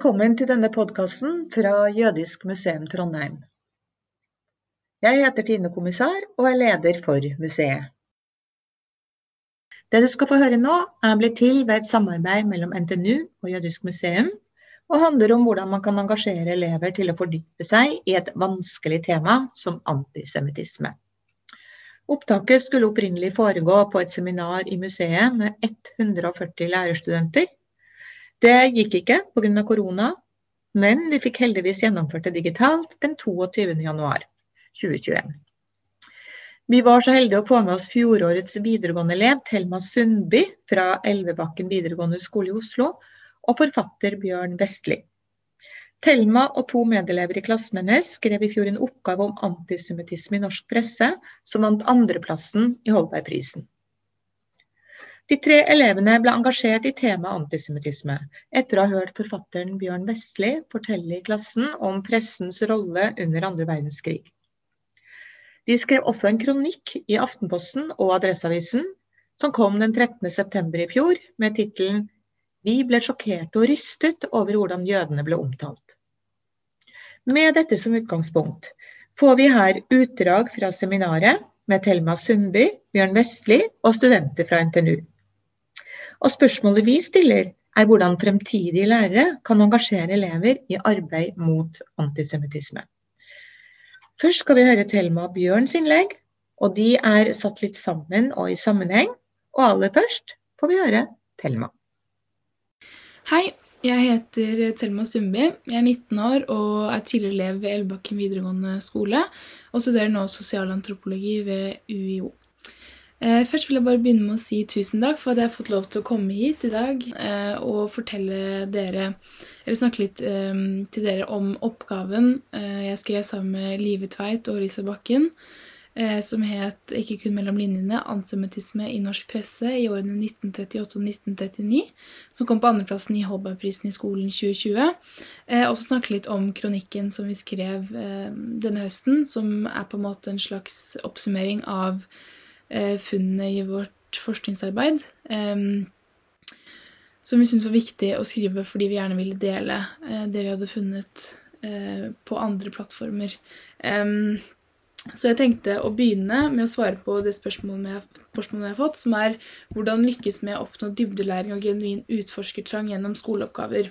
Velkommen til denne podkasten fra Jødisk museum Trondheim. Jeg heter Tine Kommissar og er leder for museet. Det du skal få høre nå, er blitt til ved et samarbeid mellom NTNU og Jødisk museum, og handler om hvordan man kan engasjere elever til å fordype seg i et vanskelig tema som antisemittisme. Opptaket skulle opprinnelig foregå på et seminar i museet med 140 lærerstudenter det gikk ikke pga. korona, men vi fikk heldigvis gjennomført det digitalt den 22.1.2021. Vi var så heldige å få med oss fjorårets videregående elev Thelma Sundby fra Elvebakken videregående skole i Oslo, og forfatter Bjørn Vestli. Thelma og to medelever i klassen hennes skrev i fjor en oppgave om antisemittisme i norsk presse, som vant andreplassen i Holbergprisen. De tre elevene ble engasjert i temaet antisemittisme, etter å ha hørt forfatteren Bjørn Vestli fortelle i klassen om pressens rolle under andre verdenskrig. De skrev også en kronikk i Aftenposten og Adresseavisen, som kom den 13.9. i fjor, med tittelen 'Vi ble sjokkerte og rystet over hvordan jødene ble omtalt'. Med dette som utgangspunkt får vi her utdrag fra seminaret med Thelma Sundby, Bjørn Vestli og studenter fra NTNU. Og spørsmålet vi stiller, er hvordan fremtidige lærere kan engasjere elever i arbeid mot antisemittisme. Først skal vi høre Thelma og Bjørns innlegg, og de er satt litt sammen og i sammenheng. Og aller først får vi høre Thelma. Hei, jeg heter Thelma Sundby. Jeg er 19 år og er tidligere elev ved Elbakken videregående skole, og studerer nå sosialantropologi ved UiO. Eh, først vil jeg bare begynne med å si tusen takk for at jeg har fått lov til å komme hit i dag eh, og fortelle dere, eller snakke litt eh, til dere om oppgaven jeg skrev sammen med Live Tveit og Lisa Bakken, som het Ikke kun mellom linjene antisemittisme i norsk presse i årene 1938 og 1939, som kom på andreplassen i Holbergprisen i skolen 2020. Og så snakke litt om kronikken som vi skrev denne høsten, som er på en måte en slags oppsummering av funnene i vårt forskningsarbeid. Som vi syntes var viktig å skrive fordi vi gjerne ville dele eh, det vi hadde funnet eh, på andre plattformer. Så jeg tenkte å begynne med å svare på det spørsmålet jeg har fått, som er hvordan lykkes med å oppnå dybdelæring og genuin utforskertrang gjennom skoleoppgaver.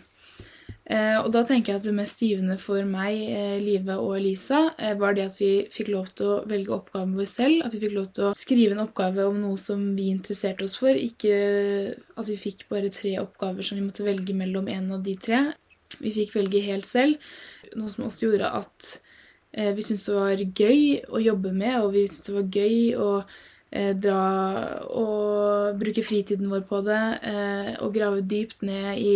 Eh, og da tenker jeg at det mest givende for meg, eh, Live og Elisa, eh, var det at vi fikk lov til å velge oppgaven vår selv. At vi fikk lov til å skrive en oppgave om noe som vi interesserte oss for. Ikke at vi fikk bare tre oppgaver som vi måtte velge mellom en av de tre. Vi fikk velge helt selv, noe som også gjorde at vi syntes det var gøy å jobbe med, og vi syntes det var gøy å dra og bruke fritiden vår på det, og grave dypt ned i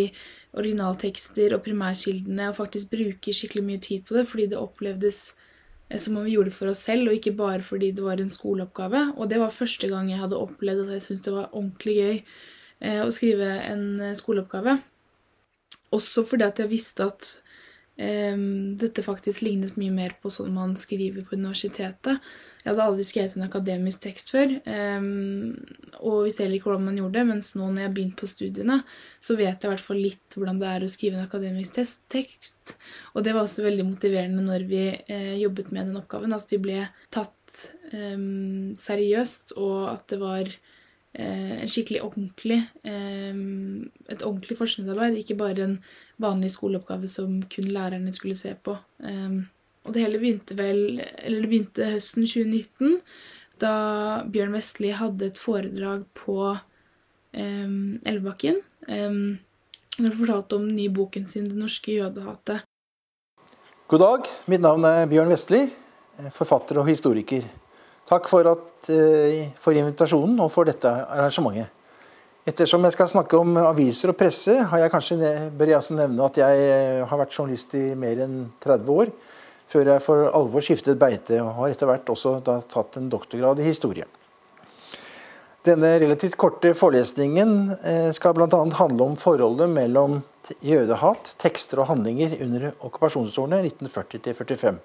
originaltekster og primærkildene og faktisk bruker skikkelig mye tid på det fordi det opplevdes eh, som om vi gjorde det for oss selv, og ikke bare fordi det var en skoleoppgave. Og det var første gang jeg hadde opplevd at jeg syntes det var ordentlig gøy eh, å skrive en eh, skoleoppgave. Også fordi at jeg visste at Um, dette faktisk lignet mye mer på sånn man skriver på universitetet. Jeg hadde aldri skrevet en akademisk tekst før, um, og visste heller ikke hvordan man gjorde det, mens nå når jeg har begynt på studiene, så vet jeg i hvert fall litt hvordan det er å skrive en akademisk tekst. Og det var også veldig motiverende når vi uh, jobbet med den oppgaven, at vi ble tatt um, seriøst, og at det var Eh, en skikkelig ordentlig eh, et ordentlig forskningsarbeid, ikke bare en vanlig skoleoppgave som kun lærerne skulle se på. Eh, og det hele begynte vel Eller det begynte høsten 2019, da Bjørn Vestli hadde et foredrag på Elvebakken. Um, han fortalte om den nye boken sin 'Det norske jødehatet'. God dag. Mitt navn er Bjørn Vestli, forfatter og historiker. Takk for, at, eh, for, invitasjonen og for dette arrangementet. Ettersom jeg skal snakke om aviser og presse, jeg kanskje, bør jeg også nevne at jeg eh, har vært journalist i mer enn 30 år, før jeg for alvor skiftet beite, og har etter hvert også tatt en doktorgrad i historie. Denne relativt korte forelesningen eh, skal bl.a. handle om forholdet mellom jødehat, tekster og handlinger under okkupasjonsårene 1940-45.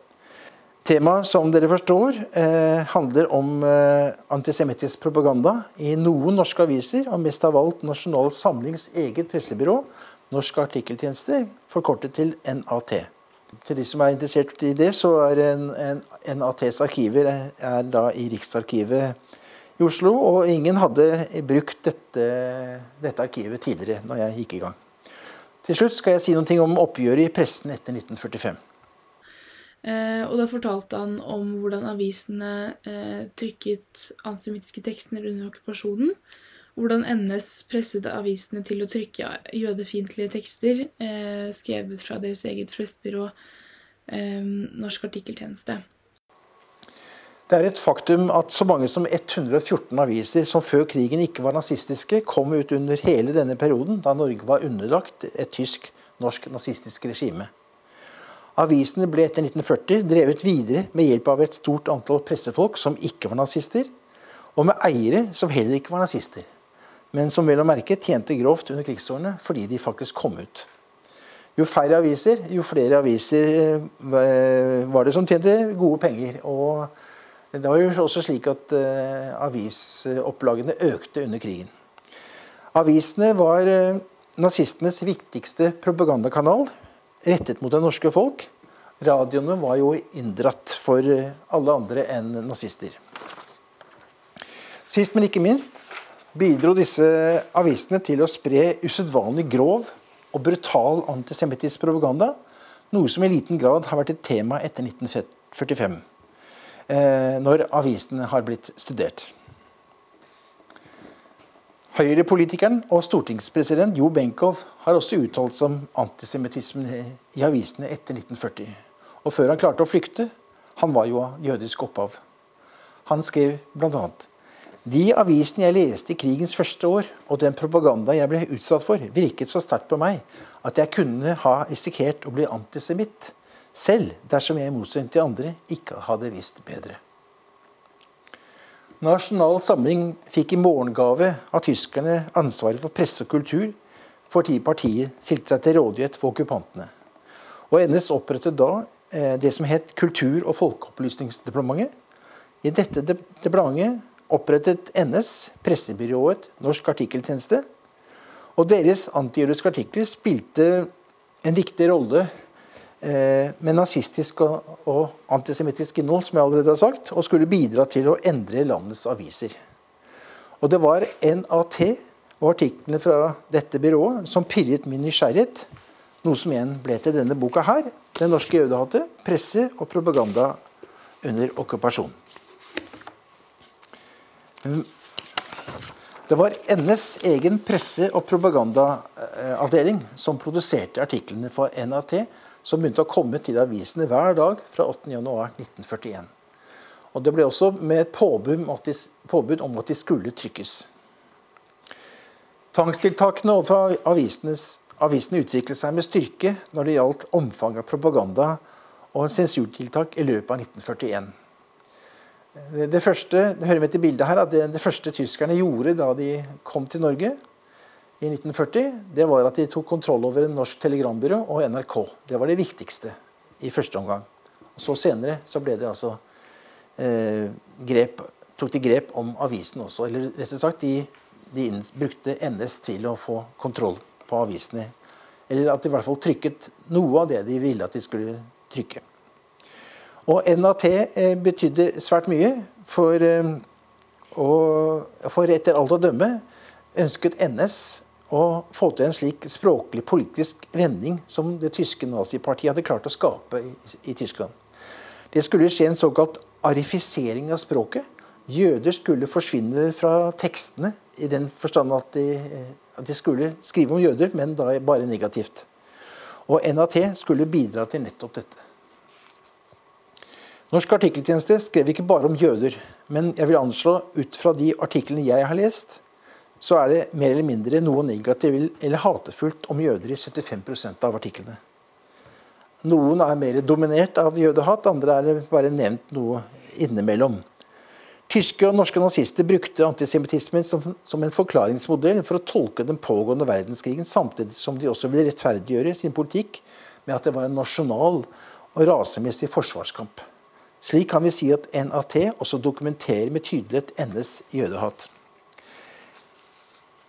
Temaet, som dere forstår, eh, handler om eh, antisemittisk propaganda i noen norske aviser, og mest av alt Nasjonal Samlings eget pressebyrå, Norsk artikkeltjeneste, forkortet til NAT. Til de som er interessert i det, så er en, en, ATs arkiver er da i Riksarkivet i Oslo. Og ingen hadde brukt dette, dette arkivet tidligere, når jeg gikk i gang. Til slutt skal jeg si noe om oppgjøret i pressen etter 1945. Eh, og da fortalte han om hvordan avisene eh, trykket antisemittiske tekster under okkupasjonen. Hvordan NS presset avisene til å trykke jødefiendtlige tekster eh, skrevet fra deres eget prestbyrå, eh, Norsk Artikkeltjeneste. Det er et faktum at så mange som 114 aviser som før krigen ikke var nazistiske, kom ut under hele denne perioden, da Norge var underlagt et tysk-norsk nazistisk regime. Avisene ble etter 1940 drevet videre med hjelp av et stort antall pressefolk som ikke var nazister, og med eiere som heller ikke var nazister, men som vel å merke tjente grovt under krigsårene fordi de faktisk kom ut. Jo færre aviser, jo flere aviser eh, var det som tjente gode penger. og det var jo også slik at uh, avisopplagene økte under krigen. Avisene var uh, nazistenes viktigste propagandakanal rettet mot det norske folk. Radioene var jo inndratt for alle andre enn nazister. Sist, men ikke minst bidro disse avisene til å spre usedvanlig grov og brutal antisemittisk propaganda, noe som i liten grad har vært et tema etter 1945 eh, når avisene har blitt studert. Høyre-politikeren og stortingspresident Jo Benkow har også uttalt seg om antisemittismen i avisene etter 1940. Og før han klarte å flykte, han var jo av jødisk opphav. Han skrev bl.a.: De avisene jeg leste i krigens første år, og den propaganda jeg ble utsatt for, virket så sterkt på meg at jeg kunne ha risikert å bli antisemitt selv dersom jeg i motsetning til andre ikke hadde visst bedre. Nasjonal Samling fikk i morgengave av tyskerne ansvaret for presse og kultur fordi partiet stilte seg til rådighet for okkupantene. Og NS opprettet da eh, det som het Kultur- og folkeopplysningsdepartementet. I dette departementet opprettet NS pressebyrået Norsk Artikkeltjeneste. Og deres antijødiske artikler spilte en viktig rolle Eh, med nazistisk og, og antisemittisk innhold, som jeg allerede har sagt, og skulle bidra til å endre landets aviser. Og det var NAT og artiklene fra dette byrået som pirret min nysgjerrighet, noe som igjen ble til denne boka her, 'Det norske jødehatet presse og propaganda under okkupasjon'. Det var NS egen presse- og propagandaavdeling som produserte artiklene for NAT som begynte å komme til avisene hver dag fra 8.1.1941. Og Det ble også med et påbud, om at de skulle trykkes. Tvangstiltakene overfor avisene utviklet seg med styrke når det gjaldt omfang av propaganda og sensurtiltak i løpet av 1941. Det første det hører med til bildet her, at det, det første tyskerne gjorde da de kom til Norge, i 1940, det var at de tok kontroll over en norsk telegrambyrå og NRK. Det var det viktigste i første omgang. Og så senere så ble det altså eh, grep, tok de grep om avisen også. Eller rett og slett, de, de brukte NS til å få kontroll på avisene. Eller at de i hvert fall trykket noe av det de ville at de skulle trykke. Og NAT eh, betydde svært mye, for, eh, og, for etter alt å dømme ønsket NS å få til en slik språklig politisk vending som det tyske nazipartiet hadde klart å skape i, i Tyskland. Det skulle skje en såkalt arifisering av språket. Jøder skulle forsvinne fra tekstene i den forstand at de, at de skulle skrive om jøder, men da bare negativt. Og NAT skulle bidra til nettopp dette. Norsk artikkeltjeneste skrev ikke bare om jøder, men jeg vil anslå ut fra de artiklene jeg har lest, så er det mer eller mindre noe negativt eller hatefullt om jøder i 75% av artiklene. Noen er mer dominert av jødehat, andre er bare nevnt noe innimellom. Tyske og norske nazister brukte antisemittismen som, en forklaringsmodell for å tolke den pågående verdenskrigen, samtidig som de også ville rettferdiggjøre sin politikk med at det var en nasjonal og rasemessig forsvarskamp. Slik kan vi si at NAT også dokumenterer med tydelighet NS jødehat.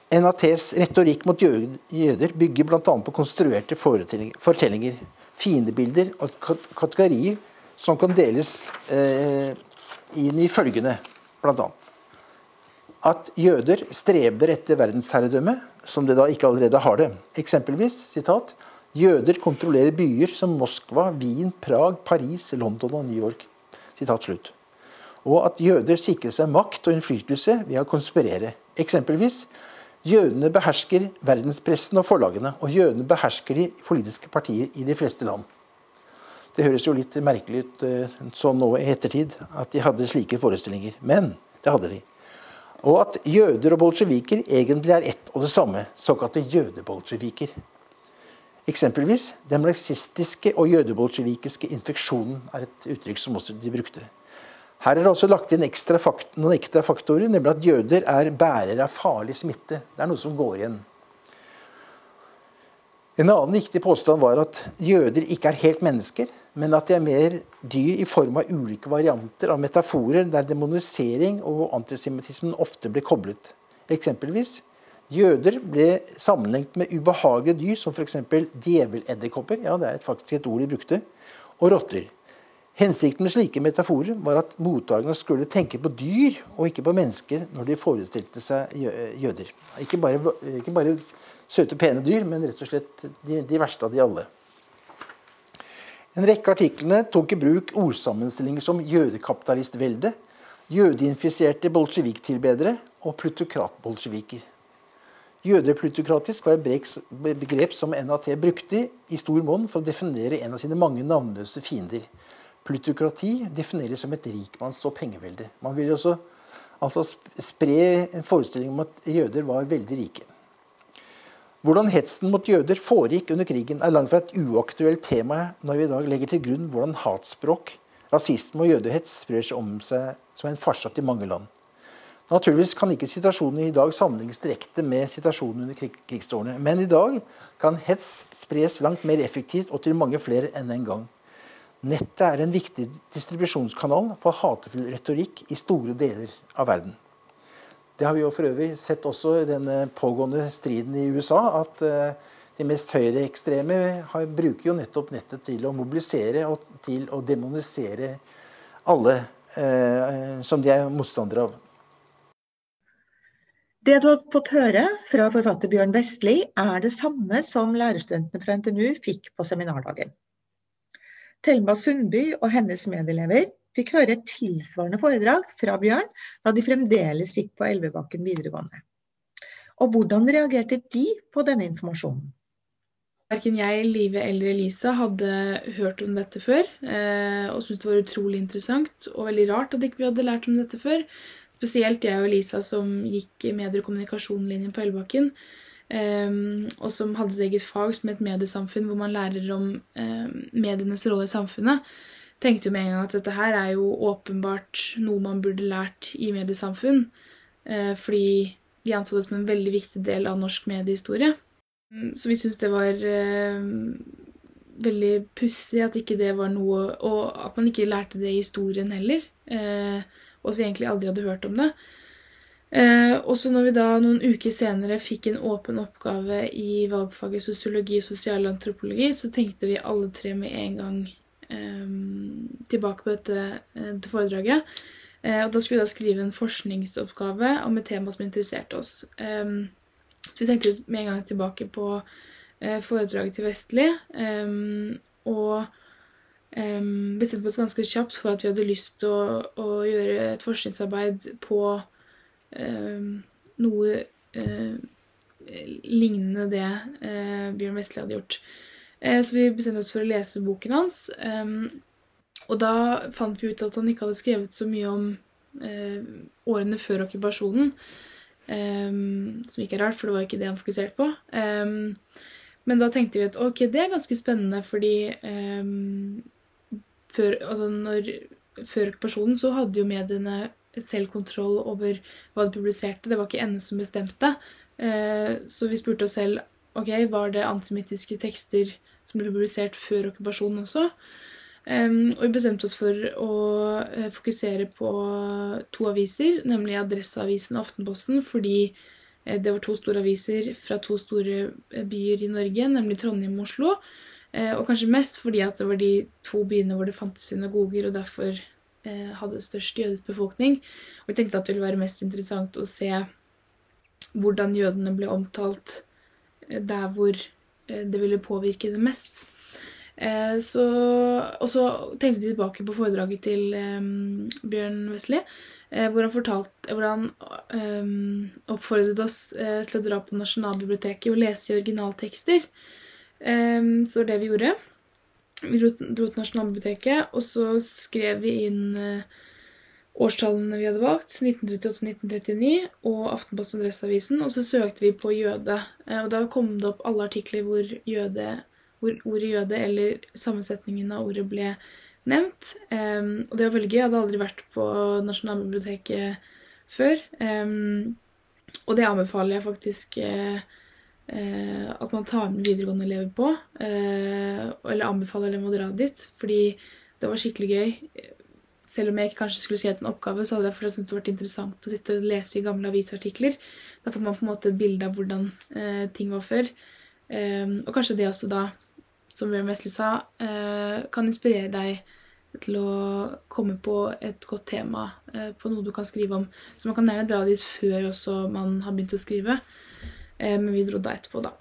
NATs retorikk mot jøder bygger bl.a. på konstruerte fortellinger, fiendebilder og kategorier som kan deles eh, inn i følgende, bl.a. At jøder streber etter verdensherredømme, som de da ikke allerede har det. Eksempelvis sitat, Jøder kontrollerer byer som Moskva, Wien, Prag, Paris, London og New York. Og at jøder sikrer seg makt og innflytelse ved å konspirere. Eksempelvis Jødene behersker verdenspressen og forlagene, og jødene behersker de politiske partier i de fleste land. Det høres jo litt merkelig ut eh, sånn nå i ettertid at de hadde slike forestillinger, men det hadde de. Og at jøder og bolsjeviker egentlig er ett og det samme, såkalte jødebolsjeviker. Eksempelvis den marxistiske og jødebolsjevikiske infeksjonen er et uttrykk som også de brukte. Her er det også lagt inn fakt noen ekstra faktorer, nemlig at jøder er bærere av farlig smitte. Det er noe som går igjen. En annen viktig påstand var at jøder ikke er helt mennesker, men at de er mer dyr i form av ulike varianter av metaforer der demonisering og antisemittismen ofte blir koblet. Eksempelvis jøder ble sammenlignet med ubehagelige dyr som f.eks. djeveledderkopper, ja, det er faktisk et ord de brukte, og rotter. Hensikten med slike metaforer var at mottakerne skulle tenke på dyr og ikke på mennesker når de forestilte seg jøder. Ikke bare, ikke bare søte, pene dyr, men rett og slett de, de verste av de alle. En rekke artiklene tok i bruk ordsammenstillinger som jødekapitalistvelde, jødeinfiserte bolsjeviktilbedere og plutokratbolsjeviker. Jødeplutokratisk var et begrep som NAT brukte i stor monn for å definere en av sine mange navnløse fiender. Plutokrati defineres som et rikmanns- og pengevelde. Man vil også altså spre en forestilling om at jøder var veldig rike. Hvordan hetsen mot jøder foregikk under krigen, er langt fra et uaktuelt tema når vi i dag legger til grunn hvordan hatspråk, rasisme og jødehets sprer seg om seg som en farsott i mange land. Naturligvis kan ikke situasjonen i dag sammenlignes direkte med situasjonen under krig krigsårene, men i dag kan hets spres langt mer effektivt og til mange flere enn en gang. Nettet er en viktig distribusjonskanal for hatefull retorikk i store deler av verden. Det har vi jo for øvrig sett også i denne pågående striden i USA, at eh, de mest høyreekstreme bruker jo nettopp nettet til å mobilisere og til å demonisere alle eh, som de er motstandere av. Det du har fått høre fra forfatter Bjørn Vestli, er det samme som lærerstudentene fra NTNU fikk på seminardagen. Thelma Sundby og hennes medelever fikk høre et tilsvarende foredrag fra Bjørn da de fremdeles gikk på Elvebakken videregående. Og hvordan reagerte de på denne informasjonen? Verken jeg, Live eller Elisa hadde hørt om dette før, eh, og syntes det var utrolig interessant og veldig rart at ikke vi hadde lært om dette før. Spesielt jeg og Lisa som gikk medier- og kommunikasjonlinjen på Elvebakken. Um, og som hadde et eget fag som et mediesamfunn, hvor man lærer om um, medienes rolle i samfunnet, tenkte jo med en gang at dette her er jo åpenbart noe man burde lært i mediesamfunn. Uh, fordi vi anså det som en veldig viktig del av norsk mediehistorie. Um, så vi syntes det var uh, veldig pussig at ikke det var noe Og at man ikke lærte det i historien heller. Uh, og at vi egentlig aldri hadde hørt om det. Eh, også når vi da noen uker senere fikk en åpen oppgave i valgfaget sosiologi og sosialantropologi, så tenkte vi alle tre med en gang eh, tilbake på dette, eh, dette foredraget. Eh, og da skulle vi da skrive en forskningsoppgave om et tema som interesserte oss. Eh, vi tenkte med en gang tilbake på eh, foredraget til Vestli, og bestemte oss ganske kjapt for at vi hadde lyst til å, å gjøre et forskningsarbeid på Ehm, noe eh, lignende det eh, Bjørn Vestli hadde gjort. Eh, så vi bestemte oss for å lese boken hans. Ehm, og da fant vi ut at han ikke hadde skrevet så mye om årene før okkupasjonen. Um, som ikke er rart, for det var ikke det han fokuserte på. Men da tenkte vi at ok, det er ganske spennende, fordi før, altså når, før okkupasjonen så hadde jo mediene selv kontroll over hva de publiserte. Det var ikke NS som bestemte. Eh, så vi spurte oss selv ok, var det antisemittiske tekster som ble publisert før okkupasjonen også. Og vi bestemte oss for å eh, fokusere på to aviser, nemlig Adresseavisen og Aftenposten, fordi Eh, det var to store aviser fra to store byer i Norge, nemlig Trondheim og Oslo. Og kanskje mest fordi at det var de to byene hvor det fantes synagoger, og derfor hadde størst jødisk befolkning. Og jeg tenkte at det ville være mest interessant å se hvordan jødene ble omtalt der hvor det ville påvirke det mest. Eh, så, og så tenkte vi tilbake på foredraget til um, Bjørn Wesley, eh, hvor han, fortalte, hvor han um, oppfordret oss til å dra på Nasjonalbiblioteket og lese i originaltekster. Um, så det vi gjorde. Vi dro, dro, til Nasjonalbiblioteket, og så skrev vi inn uh, årstallene vi hadde valgt, 1938-1939, og Aftenposten Adresseavisen, og så søkte vi på jøde. Uh, og da kom det opp alle artikler hvor jøde hvor ordet jøde eller sammensetningen av ordet ble nevnt. Um, og det var veldig gøy. Jeg hadde aldri vært på Nasjonalbiblioteket før. Um, og det anbefaler jeg faktisk uh, uh, at man tar med videregående elever på. Eh, eller anbefaler dem å dra dit, fordi det var skikkelig gøy. Selv om jeg ikke kanskje skulle skrevet en oppgave, så hadde jeg syntes det vært interessant å sitte og lese i gamle avisartikler. Da får man på en måte et bilde av hvordan ting var før. Um, og kanskje det også da som Bjørn Wesley sa, eh, kan inspirere deg til å komme på et godt tema, eh, på noe du kan skrive om. Så man kan gjerne dra dit før også man har begynt å skrive. Eh, men vi dro da etterpå, da.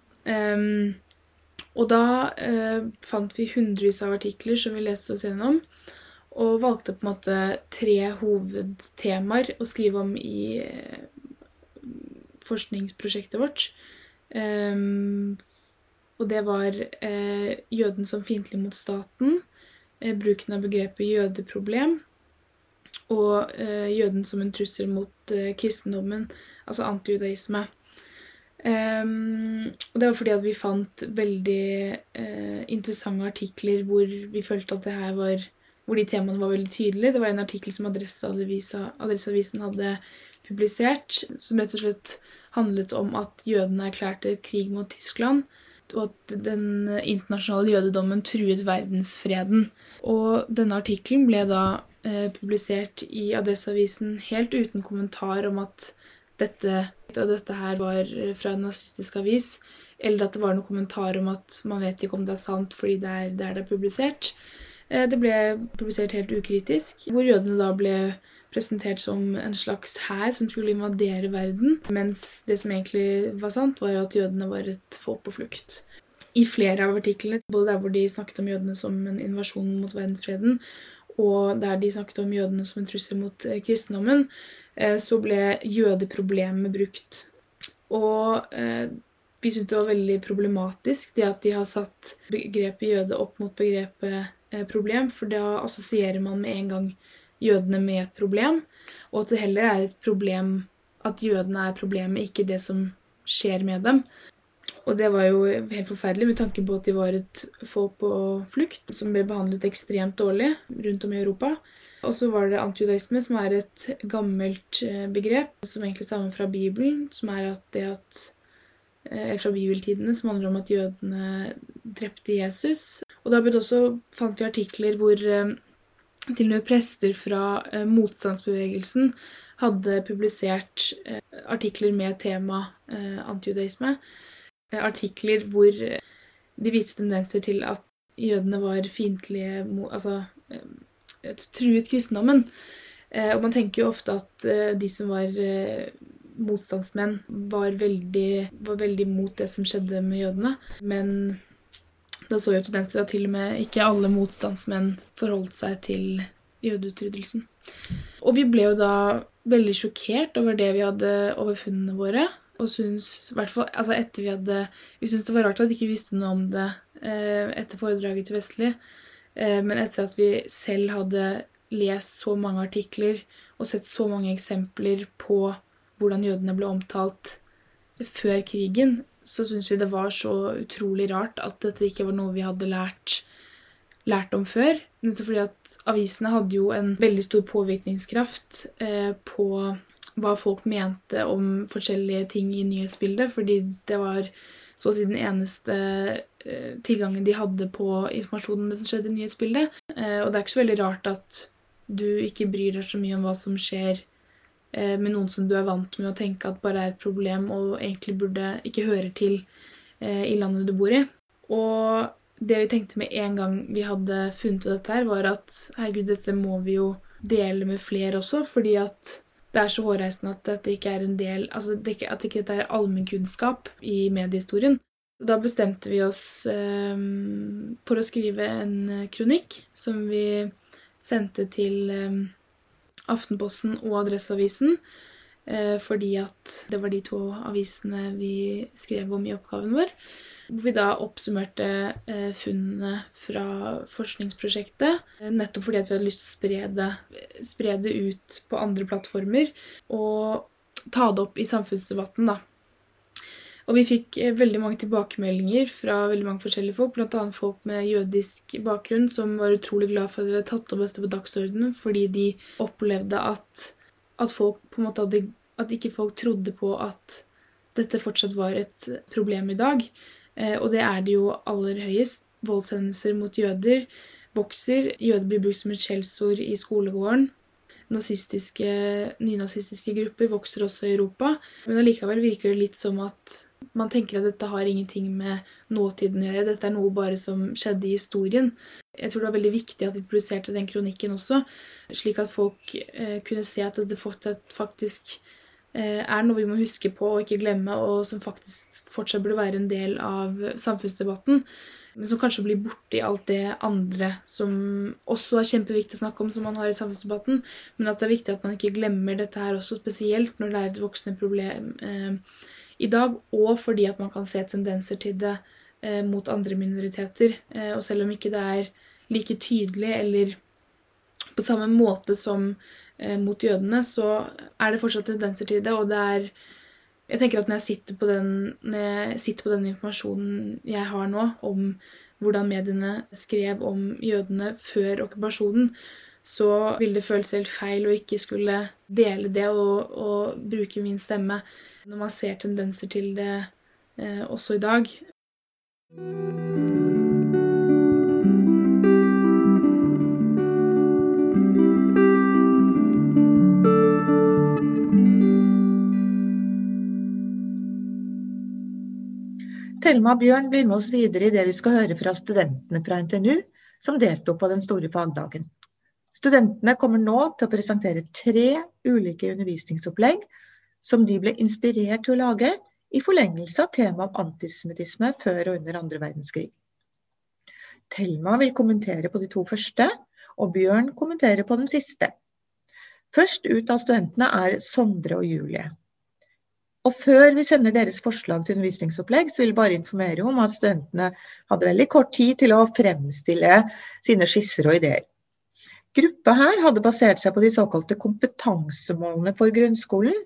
Og da fant vi hundrevis av artikler som vi leste oss gjennom, og valgte på en måte tre hovedtemaer å skrive om i forskningsprosjektet vårt. Og det var eh, jøden som fiendtlig mot staten, eh, bruken av begrepet jødeproblem, og eh, jøden som en trussel mot eh, kristendommen, altså antijudaisme. Um, og det var fordi at vi fant veldig uh, interessante artikler hvor vi følte at det her var hvor de temaene var veldig tydelige. Det var en artikkel som Adresseavisen hadde publisert, som rett og slett handlet om at jødene erklærte krig mot Tyskland og at den internasjonale jødedommen truet verdensfreden. Og denne artikkelen ble da eh, publisert i Adresseavisen helt uten kommentar om at dette, og dette her var fra en nazistisk avis, eller at det var noen kommentar om at man vet ikke om det er sant fordi det er der det er publisert. Eh, det ble publisert helt ukritisk, hvor jødene da ble presentert som en slags hær som skulle invadere verden, mens det som egentlig var sant, var at jødene var et folk på flukt. I flere av artiklene, både der hvor de snakket om jødene som en invasjon mot verdensfreden, og der de snakket om jødene som en trussel mot eh, kristendommen, eh, så ble jødeproblemet brukt. Og eh, vi syntes det var veldig problematisk det at de har satt begrepet jøde opp mot begrepet problem, for da assosierer man med en gang jødene med et problem, og at det heller er et problem at jødene er problemet, ikke det som skjer med dem. Og det var jo helt forferdelig med tanke på at de var et folk på flukt som ble behandlet ekstremt dårlig rundt om i Europa. Og så var det antijudaisme, som er et gammelt eh, begrep som egentlig stammer fra Bibelen, som er at det at eh, fra bibeltidene, som handler om at jødene drepte Jesus. Og da også, fant vi artikler hvor eh, til og med prester fra motstandsbevegelsen hadde publisert artikler med tema antijudaisme. Eh, artikler hvor eh, de viste tendenser til at jødene var fiendtlige Altså eh, truet kristendommen. og man tenker jo ofte at de som var motstandsmenn, var veldig, var veldig mot det som skjedde med jødene. Men da så jo tendenser at til og med ikke alle motstandsmenn forholdt seg til jødeutryddelsen. Og vi ble jo da veldig sjokkert over det vi hadde over funnene våre. Og syns, hvert altså etter vi hadde Vi syntes det var rart at vi ikke visste noe om det eh, etter foredraget til Vestli. Eh, men etter at vi selv hadde lest så mange artikler og sett så mange eksempler på hvordan jødene ble omtalt før krigen, så syns vi det var så utrolig rart at dette ikke var noe vi hadde lært, lært om før. Nettopp fordi at avisene hadde jo en veldig stor påvirkningskraft eh, på hva folk mente om forskjellige ting i nyhetsbildet, fordi det var så å si den eneste eh, tilgangen de hadde på informasjonen det som skjedde i nyhetsbildet. Eh, og det er ikke så veldig rart at du ikke bryr deg så mye om hva som skjer eh, med noen som du er vant med å tenke at bare er et problem og egentlig burde ikke høre til i landet du bor i. Og det vi tenkte med en gang vi hadde funnet ut dette, her, var at herregud, dette må vi jo dele med flere også, fordi at det er så hårreisende at dette ikke er en del altså at ikke dette er allmennkunnskap i mediehistorien. Da bestemte vi oss eh, for å skrive en kronikk som vi sendte til eh, Aftenposten og Adresseavisen. Eh, fordi at det var de to avisene vi skrev om i oppgaven vår. Hvor vi da oppsummerte eh, funnene fra forskningsprosjektet. Eh, nettopp fordi vi hadde lyst til å spre det, spre det ut på andre plattformer. Og ta det opp i samfunnsdebatten, da. Og vi fikk eh, veldig mange tilbakemeldinger fra veldig mange forskjellige folk, bl.a. folk med jødisk bakgrunn som var utrolig glad for at vi hadde tatt opp dette på dagsordenen, fordi de opplevde at, at folk på en måte hadde At ikke folk trodde på at dette fortsatt var et problem i dag. Eh, og det er det jo aller høyest. Voldshendelser mot jøder vokser. Jøder blir brukt som et skjellsord i skolegården. Nazistiske, nynazistiske grupper vokser også i Europa. Men allikevel virker det litt som at man tenker at dette har ingenting med nåtiden å gjøre. Dette er noe bare som skjedde i historien. Jeg tror det var veldig viktig at vi produserte den kronikken også, slik at folk eh, kunne se at det faktisk er noe vi må huske på og ikke glemme, og som faktisk fortsatt burde være en del av samfunnsdebatten. Men som kanskje blir borte i alt det andre som også er kjempeviktig å snakke om, som man har i samfunnsdebatten. Men at det er viktig at man ikke glemmer dette her også, spesielt når det er et voksende problem eh, i dag. Og fordi at man kan se tendenser til det eh, mot andre minoriteter. Eh, og selv om ikke det er like tydelig eller på samme måte som Eh, mot jødene, så er det fortsatt tendenser til det. Og det er Jeg tenker at når jeg sitter på den, sitter på den informasjonen jeg har nå om hvordan mediene skrev om jødene før okkupasjonen, så vil det føles helt feil å ikke skulle dele det og, og bruke min stemme når man ser tendenser til det eh, også i dag. Thelma og Bjørn blir med oss videre i det vi skal høre fra studentene fra NTNU som deltok på den store fagdagen. Studentene kommer nå til å presentere tre ulike undervisningsopplegg som de ble inspirert til å lage i forlengelse av temaet om antisemittisme før og under andre verdenskrig. Thelma vil kommentere på de to første, og Bjørn kommenterer på den siste. Først ut av studentene er Sondre og Julie. Og før vi sender deres forslag til undervisningsopplegg, så vil jeg bare informere om at studentene hadde veldig kort tid til å fremstille sine skisser og ideer. Gruppa her hadde basert seg på de såkalte kompetansemålene for grunnskolen.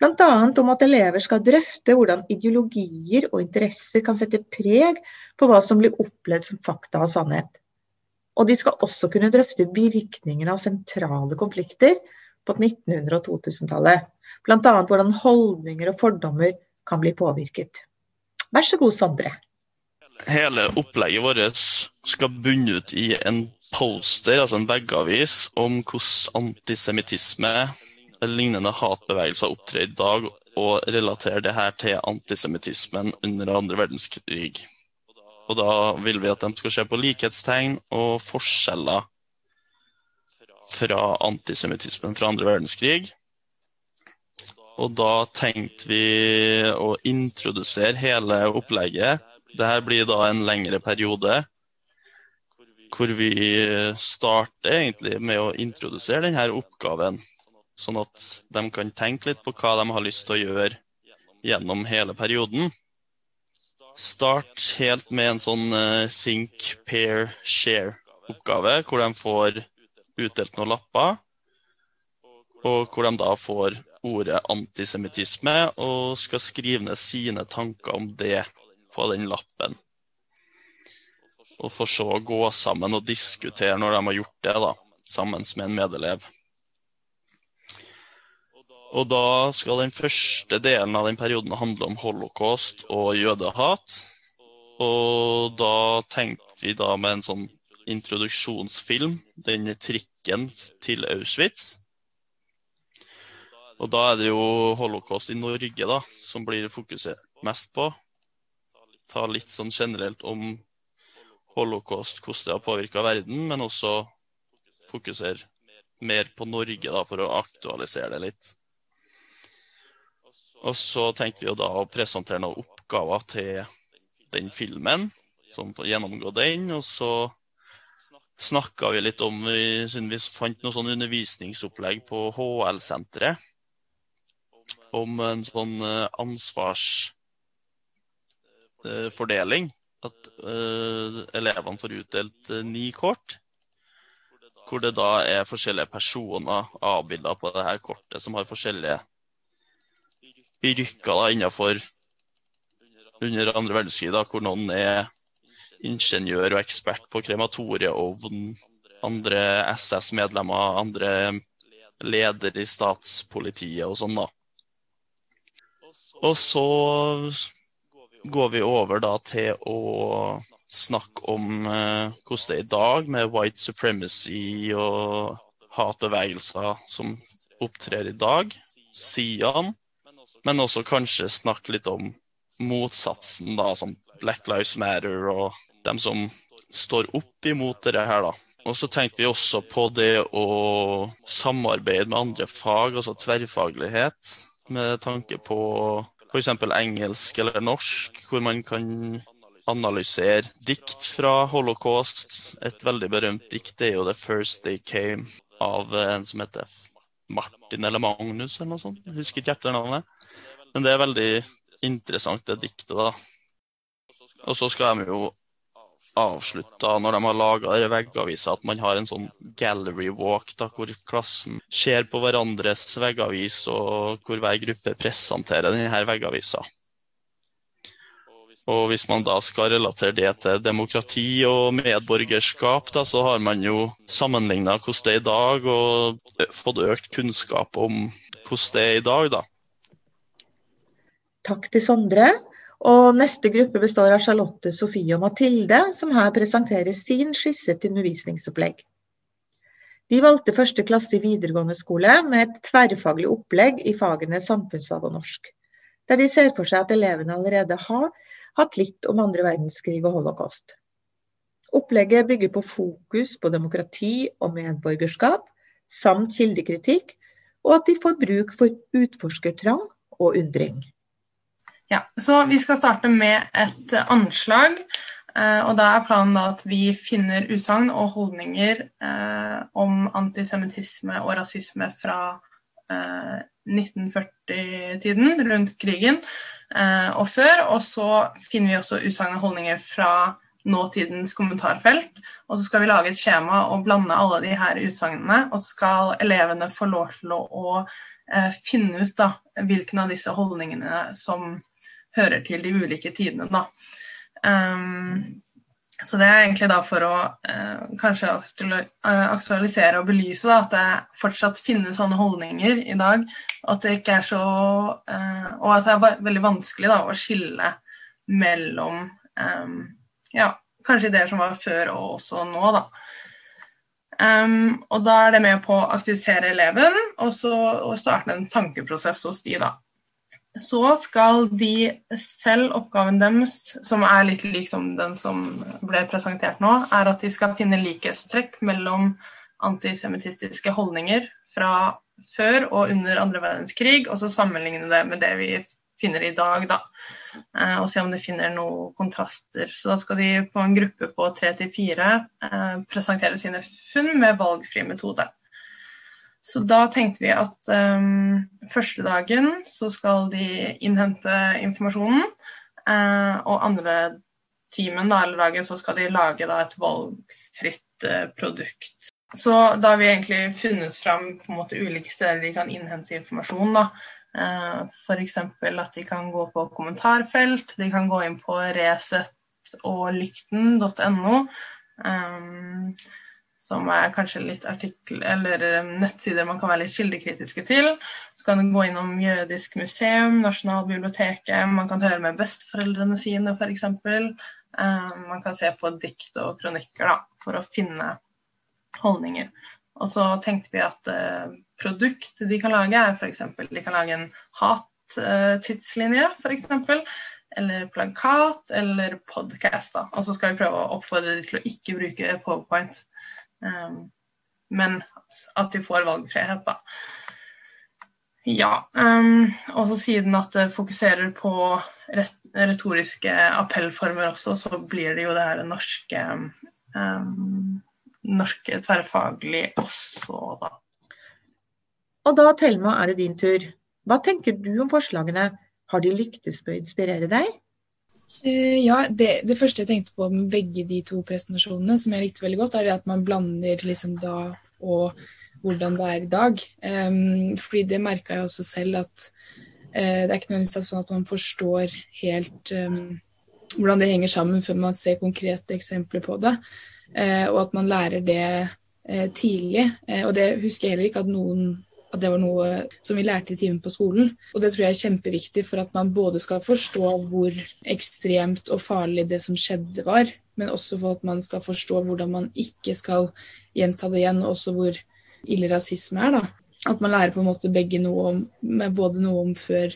Bl.a. om at elever skal drøfte hvordan ideologier og interesser kan sette preg på hva som blir opplevd som fakta og sannhet. Og de skal også kunne drøfte virkningene av sentrale konflikter på 1900- og 2000-tallet. Bl.a. hvordan holdninger og fordommer kan bli påvirket. Vær så god, Sondre. Hele opplegget vårt skal bunne ut i en poster, altså en veggavis, om hvordan antisemittisme eller lignende hatbevegelser opptrer i dag, og relatere det her til antisemittismen under andre verdenskrig. Og da vil vi at de skal se på likhetstegn og forskjeller fra antisemittismen fra andre verdenskrig. Og da tenkte vi å introdusere hele opplegget. Dette blir da en lengre periode hvor vi starter egentlig med å introdusere denne oppgaven. Sånn at de kan tenke litt på hva de har lyst til å gjøre gjennom hele perioden. Start helt med en sånn uh, think, pair, share-oppgave, hvor de får utdelt noen lapper. Og hvor de da får ordet antisemittisme og skal skrive ned sine tanker om det på den lappen. Og for så å gå sammen og diskutere når de har gjort det, da, sammen med en medelev. Og da skal den første delen av den perioden handle om holocaust og jødehat. Og da tenkte vi da med en sånn introduksjonsfilm, den trikken til Auschwitz. Og da er det jo holocaust i Norge da, som blir fokusert mest på. Ta litt sånn generelt om holocaust, hvordan det har påvirka verden, men også fokusere mer på Norge da, for å aktualisere det litt. Og så tenkte vi jo da å presentere noen oppgaver til den filmen, som får gjennomgå den. Og så snakka vi litt om Siden vi fant noe sånn undervisningsopplegg på HL-senteret om en sånn eh, ansvarsfordeling. At uh, elevene får utdelt ni kort. Hvor det da er forskjellige personer avbilda på det her kortet, som har forskjellige yrker innenfor under andre verdenskrig. Hvor noen er ingeniør og ekspert på krematorieovn, andre SS-medlemmer, andre leder i statspolitiet og sånn. da. Og så går vi over da til å snakke om eh, hvordan det er i dag med white supremacy og hatbevegelser som opptrer i dag, sidene. Men også kanskje snakke litt om motsatsen, da, som Black Lives Matter og dem som står opp imot dette her, da. Og så tenkte vi også på det å samarbeide med andre fag, altså tverrfaglighet med tanke på f.eks. engelsk eller norsk, hvor man kan analysere dikt fra holocaust. Et veldig berømt dikt er jo 'The First Day Came' av en som heter Martin eller Magnus eller noe sånt. Jeg husker ikke etternavnet. Men det er veldig interessant, det diktet, da. Og så skal de jo avslutta når de har laga veggaviser, at man har en sånn gallery walk da, hvor klassen ser på hverandres veggavis, og hvor hver gruppe presenterer denne veggavisa. Og Hvis man da skal relatere det til demokrati og medborgerskap, da, så har man jo sammenligna hvordan det er i dag, og fått økt kunnskap om hvordan det er i dag. da. Takk til Sondre. Og neste gruppe består av Charlotte, Sofie og Mathilde, som her presenterer sin skisse til undervisningsopplegg. De valgte første klasse i videregående skole med et tverrfaglig opplegg i fagene samfunnsfag og norsk, der de ser for seg at elevene allerede har hatt litt om andre verdenskrig og holocaust. Opplegget bygger på fokus på demokrati og medborgerskap, samt kildekritikk, og at de får bruk for utforskertrang og undring. Ja, så Vi skal starte med et anslag. Eh, og da er planen at vi finner utsagn og holdninger eh, om antisemittisme og rasisme fra eh, 1940-tiden, rundt krigen eh, og før. Og så finner vi også utsagn og holdninger fra nåtidens kommentarfelt. Og så skal vi lage et skjema og blande alle de her utsagnene. Og så skal elevene få lov til å, eh, finne ut da, hvilken av disse holdningene som hører til de ulike tidene. Da. Um, så det er egentlig da for å uh, kanskje aktualisere og belyse da, at det fortsatt finnes sånne holdninger i dag. At det ikke er så uh, Og at det er veldig vanskelig da, å skille mellom um, ja, kanskje ideer som var før og også nå. da. Um, og da er det med på å aktivisere eleven og så og starte en tankeprosess hos de. da så skal de selv, oppgaven deres, som er litt lik som den som ble presentert nå, er at de skal finne likhetstrekk mellom antisemittistiske holdninger fra før og under andre verdenskrig, og så sammenligne det med det vi finner i dag, da. Eh, og se om de finner noen kontraster. Så da skal de på en gruppe på tre til fire eh, presentere sine funn med valgfri metode. Så da tenkte vi at um, første dagen så skal de innhente informasjonen, uh, og andre timen da, eller dagen så skal de lage da, et valgfritt uh, produkt. Så da har vi egentlig funnet fram på en måte ulike steder de kan innhente informasjon. da. Uh, F.eks. at de kan gå på kommentarfelt, de kan gå inn på Resett og lykten.no. som er kanskje litt artikkel, eller eh, nettsider man kan være litt kildekritiske til. Så kan du gå innom Jødisk museum, Nasjonalbiblioteket, man kan høre med besteforeldrene sine f.eks. Uh, man kan se på dikt og kronikker da, for å finne holdninger. Og så tenkte vi at uh, produkt de kan lage, er f.eks. de kan lage en hat-tidslinje, f.eks. Eller plakat eller podkast. Og så skal vi prøve å oppfordre dem til å ikke bruke powerpoint. Um, men at de får valgfrihet, da. Ja. Um, og så siden at det fokuserer på retoriske appellformer også, så blir det jo det her norske um, norsk tverrfaglig også, da. Og da, Thelma, er det din tur. Hva tenker du om forslagene? Har de lyktes med å inspirere deg? Uh, ja, det, det, første jeg tenkte på med begge de to presentasjonene, som jeg likte veldig godt, er det at man blander liksom da og hvordan det er i dag. Um, fordi det merka jeg også selv at uh, det er ikke nødvendigvis sånn at man forstår helt um, hvordan det henger sammen før man ser konkrete eksempler på det. Uh, og at man lærer det tidlig. og det husker jeg heller ikke at noen at det var noe som vi lærte i timen på skolen. Og det tror jeg er kjempeviktig for at man både skal forstå hvor ekstremt og farlig det som skjedde var, men også for at man skal forstå hvordan man ikke skal gjenta det igjen, og også hvor ille rasisme er. da. At man lærer på en måte begge noe om, både noe om før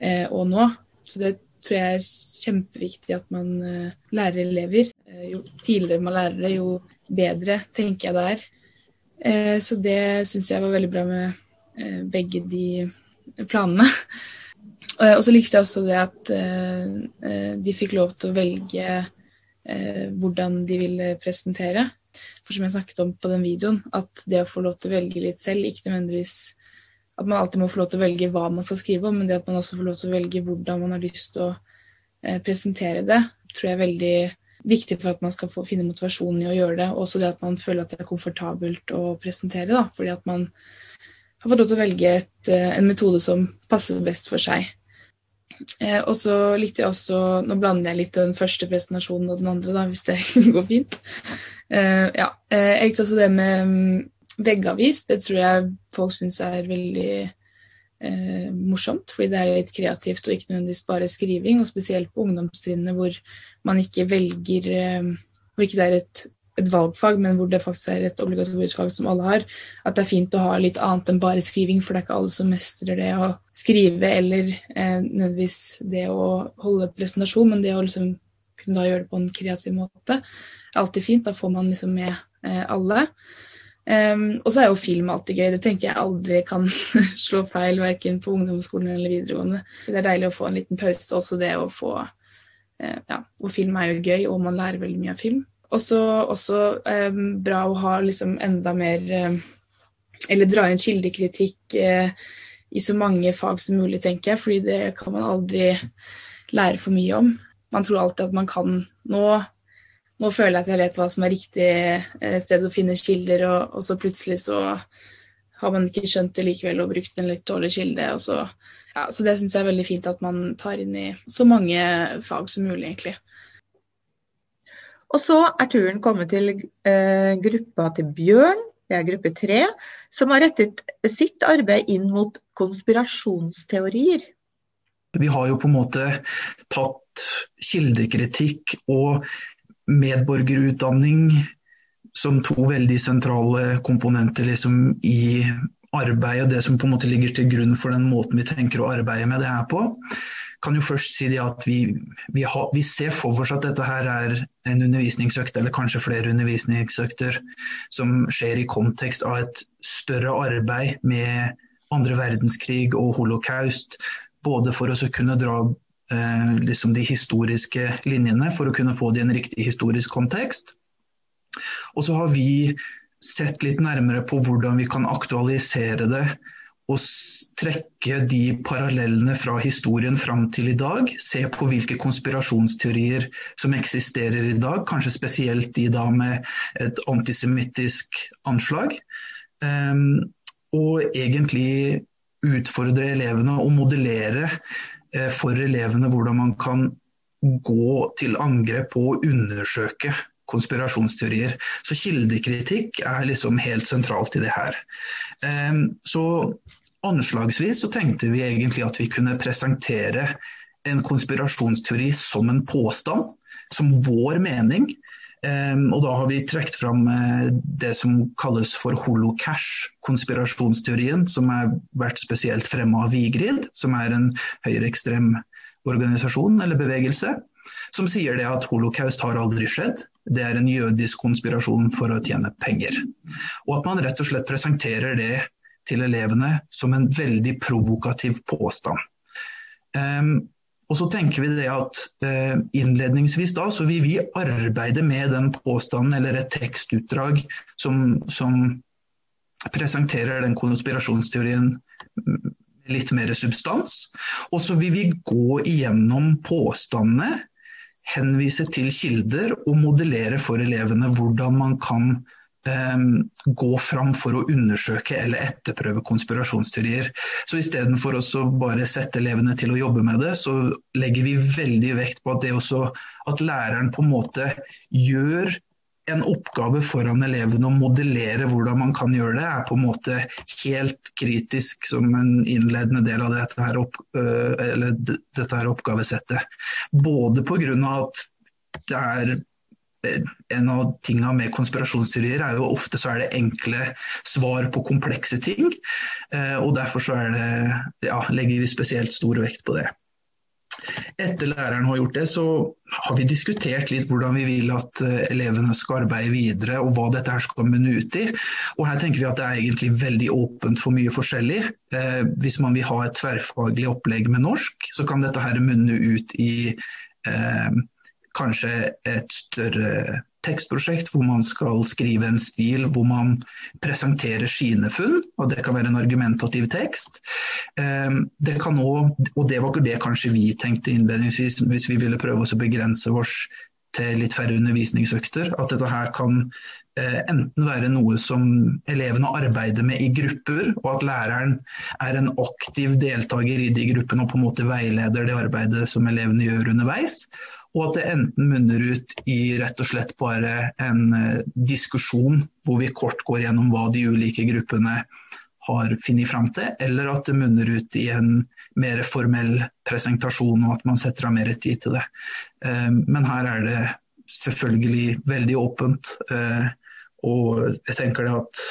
eh, og nå. Så det tror jeg er kjempeviktig at man eh, lærer elever. Eh, jo tidligere man lærer det, jo bedre tenker jeg det er. Eh, så det syns jeg var veldig bra med Eh, begge de planene. Eh, og så likte jeg også det at eh, de fikk lov til å velge hvordan de ville presentere. For som jeg snakket om på den videoen, at det å få lov til å velge litt selv, ikke nødvendigvis at man alltid må få lov til å velge hva man skal skrive om, men det at man også får lov til å velge hvordan man har lyst til å presentere det, tror jeg er veldig viktig for at man skal få finne motivasjonen i å gjøre det. Også det at man føler at det er komfortabelt å presentere, da, fordi at man har fått lov til å velge et, eh, en metode som passer best for seg. Eh, og så likte jeg også Nå blander jeg litt den første presentasjonen og den andre, da, hvis det går fint. Eh, ja. Jeg likte også det med um, veggavis. Det tror jeg folk syns er veldig eh, morsomt, fordi det er litt kreativt og ikke nødvendigvis bare skriving. Og spesielt på ungdomstrinnet hvor man ikke velger Hvor ikke det er et et valgfag, men hvor det faktisk er et obligatorisk fag som alle har, at det er fint å ha litt annet enn bare skriving, for det er ikke alle som mestrer det å skrive eller eh, nødvendigvis det å holde presentasjon, men det å liksom kunne da gjøre det på en kreativ måte er alltid fint. Da får man liksom med eh, alle. Um, og så er jo film alltid gøy. Det tenker jeg aldri kan slå feil, verken på ungdomsskolen eller videregående. Det er deilig å få en liten pause, også det å få uh, Ja, og film er jo gøy, og man lærer veldig mye av film. Og så også eh, bra å ha liksom enda mer eh, Eller dra inn kildekritikk eh, i så mange fag som mulig, tenker jeg, fordi det kan man aldri lære for mye om. Man tror alltid at man kan nå, nå føler jeg at jeg vet hva som er riktig eh, sted å finne kilder, og, og, så plutselig så har man ikke skjønt det likevel og brukt en litt dårlig kilde. Og så, ja, så det syns jeg er veldig fint at man tar inn i så mange fag som mulig, egentlig. Og så er turen kommet til eh, gruppa til Bjørn, det er gruppe tre, som har rettet sitt arbeid inn mot konspirasjonsteorier. Vi har jo på en måte tatt kildekritikk og medborgerutdanning som to veldig sentrale komponenter liksom, i arbeidet, det som på en måte ligger til grunn for den måten vi tenker å arbeide med det her på kan jo først si at vi, vi, har, vi, ser for oss at dette her er en undervisningsøkt, eller kanskje flere undervisningsøkter, som skjer i kontekst av et større arbeid med andre verdenskrig og holocaust. Både for å kunne dra eh, liksom de historiske linjene, for å kunne få det i en riktig historisk kontekst. Og så har vi sett litt nærmere på hvordan vi kan aktualisere det å trekke de parallellene fra historien fram til i dag. Se på hvilke konspirasjonsteorier som eksisterer i dag, kanskje spesielt de da med et antisemittisk anslag. Um, og egentlig utfordre elevene og modellere uh, for elevene hvordan man kan gå til angrep på å undersøke konspirasjonsteorier. Så kildekritikk er liksom helt sentralt i det her. Um, så Anslagsvis så tenkte vi egentlig at vi kunne presentere en konspirasjonsteori som en påstand, som vår mening. Um, og da har vi trukket fram uh, det som kalles for holocash, konspirasjonsteorien, som har vært spesielt fremma av Vigrid, som er en høyreekstrem organisasjon eller bevegelse, som sier det at holocaust har aldri skjedd. Det er en jødisk konspirasjon for å tjene penger. Og at man rett og slett presenterer det til elevene som en veldig provokativ påstand. Um, og så tenker vi det at uh, Innledningsvis da, så vil vi arbeide med den påstanden eller et tekstutdrag som, som presenterer den konspirasjonsteorien litt mer substans. Og så vil vi gå igjennom påstandene, henvise til kilder og modellere for elevene hvordan man kan gå fram for å undersøke eller etterprøve konspirasjonsteorier. Så Istedenfor å bare sette elevene til å jobbe med det, så legger vi veldig vekt på at, det også, at læreren på en måte gjør en oppgave foran elevene å modellere hvordan man kan gjøre det, er på en måte helt kritisk som en innledende del av dette her, opp, dette her oppgavesettet. Både pga. at det er en av tingene med konspirasjonsteorier er jo ofte så er det enkle svar på komplekse ting. Eh, og Derfor så det, ja, legger vi spesielt stor vekt på det. Etter læreren har gjort det, så har vi diskutert litt hvordan vi vil at eh, elevene skal arbeide videre, og hva dette her skal munne ut i. Og Her tenker vi at det er egentlig veldig åpent for mye forskjellig. Eh, hvis man vil ha et tverrfaglig opplegg med norsk, så kan dette her munne ut i eh, kanskje et større tekstprosjekt hvor man skal skrive en stil hvor man presenterer sine funn, og det kan være en argumentativ tekst. Ehm, det kan også, og det var ikke det kanskje vi tenkte innledningsvis hvis vi ville prøve å begrense oss til litt færre undervisningsøkter. At dette her kan eh, enten være noe som elevene arbeider med i grupper, og at læreren er en aktiv deltaker i de gruppene og på en måte veileder det arbeidet som elevene gjør underveis. Og at det enten munner ut i rett og slett bare en uh, diskusjon hvor vi kort går gjennom hva de ulike gruppene har funnet fram til, eller at det munner ut i en mer formell presentasjon og at man setter av mer tid til det. Uh, men her er det selvfølgelig veldig åpent. Uh, og jeg tenker det at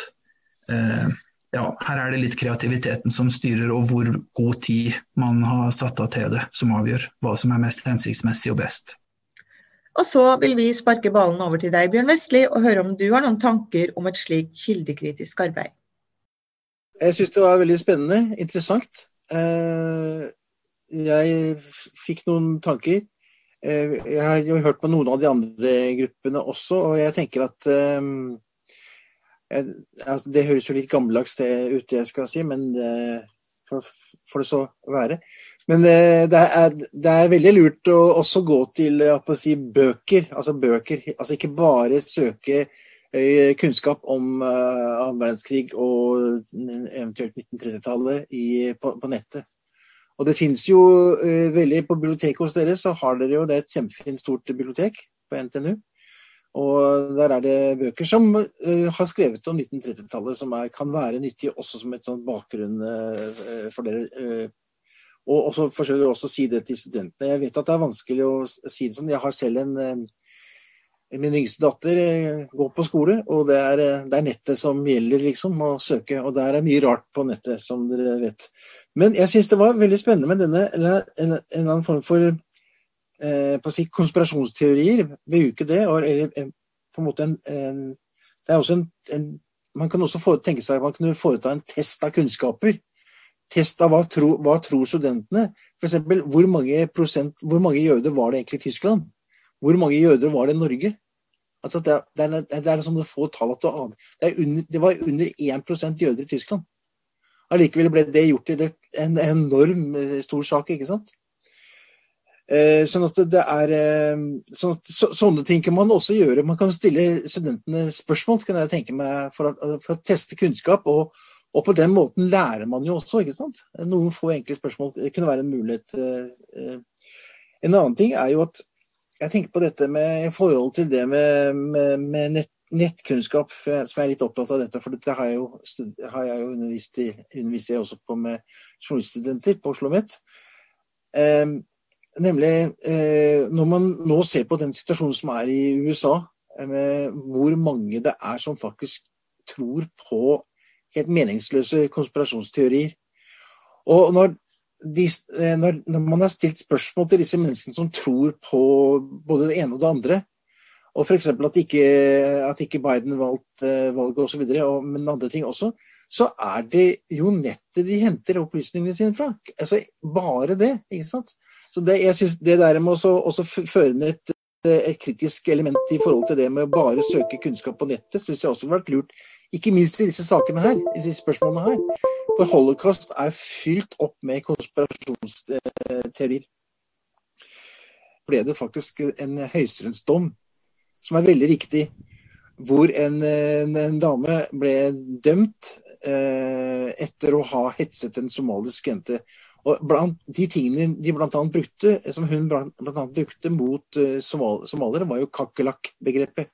ja, her er det litt kreativiteten som styrer, og hvor god tid man har satt av til det, som avgjør hva som er mest hensiktsmessig og best. Og så vil vi sparke ballen over til deg, Bjørn Vestli, og høre om du har noen tanker om et slikt kildekritisk arbeid. Jeg syns det var veldig spennende, interessant. Eh, jeg fikk noen tanker. Eh, jeg har jo hørt på noen av de andre gruppene også, og jeg tenker at eh, altså, Det høres jo litt gammeldags det ut, jeg skal si, men det, for, for, det så være. Men eh, det er, det er, veldig lurt å også gå til si, bøker. Altså bøker. Altså ikke bare søke eh, kunnskap om annen verdenskrig og eventuelt 1930-tallet på, på, nettet. Og det finnes jo uh, veldig På biblioteket hos dere så har dere jo det et kjempefint stort bibliotek på NTNU. Og der er det bøker som uh, har skrevet om 1930-tallet, som er, kan være nyttige også som et sånt bakgrunn uh, for dere. Og så forsøker jeg også å si det til studentene. Jeg vet at det er vanskelig å si det sånn. Jeg har selv en Min yngste datter går på skole, og det er, det er nettet som gjelder, liksom, å søke. Og der er mye rart på nettet, som dere vet. Men jeg syns det var veldig spennende med denne, eller en, en annen form for eh, på å si konspirasjonsteorier bruke det. Eller, eh, på en måte en, en Det er også en, en, Man kan også tenke seg at man kunne foreta en test av kunnskaper. Test av hva, tro, hva tror studentene? F.eks. Hvor hvor mange jøder var det egentlig i Tyskland? Hvor mange jøder var det i Norge? Altså det, det, er, det er sånne få tall at du aner. Det, det var under 1% jøder i Tyskland. Allikevel ble det gjort til en enorm eh, stor sak, ikke sant? Eh, sånn at det er eh, sånn at, så, Sånne ting kan man også gjøre. Man kan stille studentene spørsmål kan jeg tenke meg, for, at, for å teste kunnskap. Og, og, på den måten lærer man jo også. ikke sant? Noen få enkle spørsmål det kunne være en mulighet. Eh, en annen ting er jo at jeg tenker på dette med i forhold til det med, med, med nett, nettkunnskap, som jeg er litt opptatt av dette. For dette har jeg jo, har jeg jo undervist i, undervist jeg også på med journaliststudenter på Oslo OsloMet. Um, Nemlig eh, når man nå ser på den situasjonen som er i USA, med hvor mange det er som faktisk tror på helt meningsløse konspirasjonsteorier. Og når, de, når, når man har stilt spørsmål til disse menneskene som tror på både det ene og det andre, og f.eks. at at ikke Biden valgte eh, valget osv., men andre ting også, så er det jo nettet de henter opplysningene sine fra. Altså Bare det. ikke sant? Så det, jeg synes det der med å også føre ned et, et, kritisk element i forhold til det med å bare søke kunnskap på nettet, syns jeg også har vært lurt. Ikke minst i disse sakene her, i disse spørsmålene her. For holocaust er fylt opp med konspirasjonsteorier. Ble det faktisk en høyesterettsdom som er veldig viktig, hvor en, en dame ble dømt eh, etter å ha hetset en somalisk jente. Og blant De tingene de blant annet brukte, som hun blant, annet brukte mot uh, somal somaliere, var jo kakerlakk-begrepet.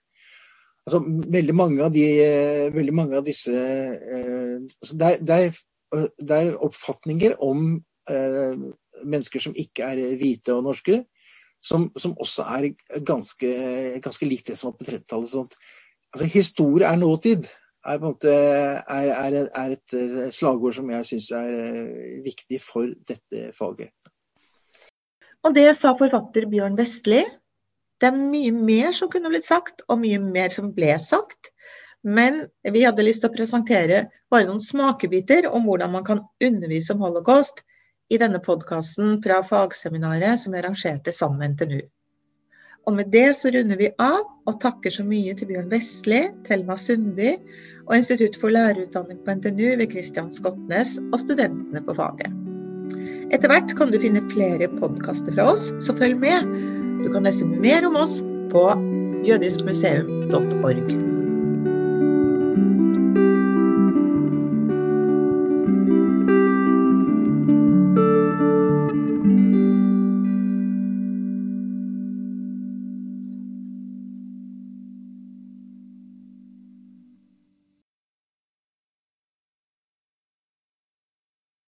Altså, veldig, mange av de, uh, veldig mange av disse uh, det, er, er, er, oppfatninger om mennesker som ikke er hvite og norske, som, som også er ganske, ganske likt det som var på 30-tallet. Altså, historie er nåtid. Er, måte, er, er, et eh, slagord som jeg syns er eh, viktig for dette faget. Og det sa forfatter Bjørn Vestli. Det er mye mer som kunne blitt sagt, og mye mer som ble sagt. Men vi hadde lyst til å presentere bare noen smakebiter om hvordan man kan undervise om holocaust i denne podkasten fra fagseminaret som vi arrangerte sammen med NTNU. Og med det så runder vi av og takker så mye til Bjørn Vestli, Thelma Sundby og Institutt for lærerutdanning på NTNU ved Kristian Skotnes og studentene på faget. Etter hvert kan du finne flere podkaster fra oss, så følg med. Du kan lese mer om oss på jødiskmuseum.org.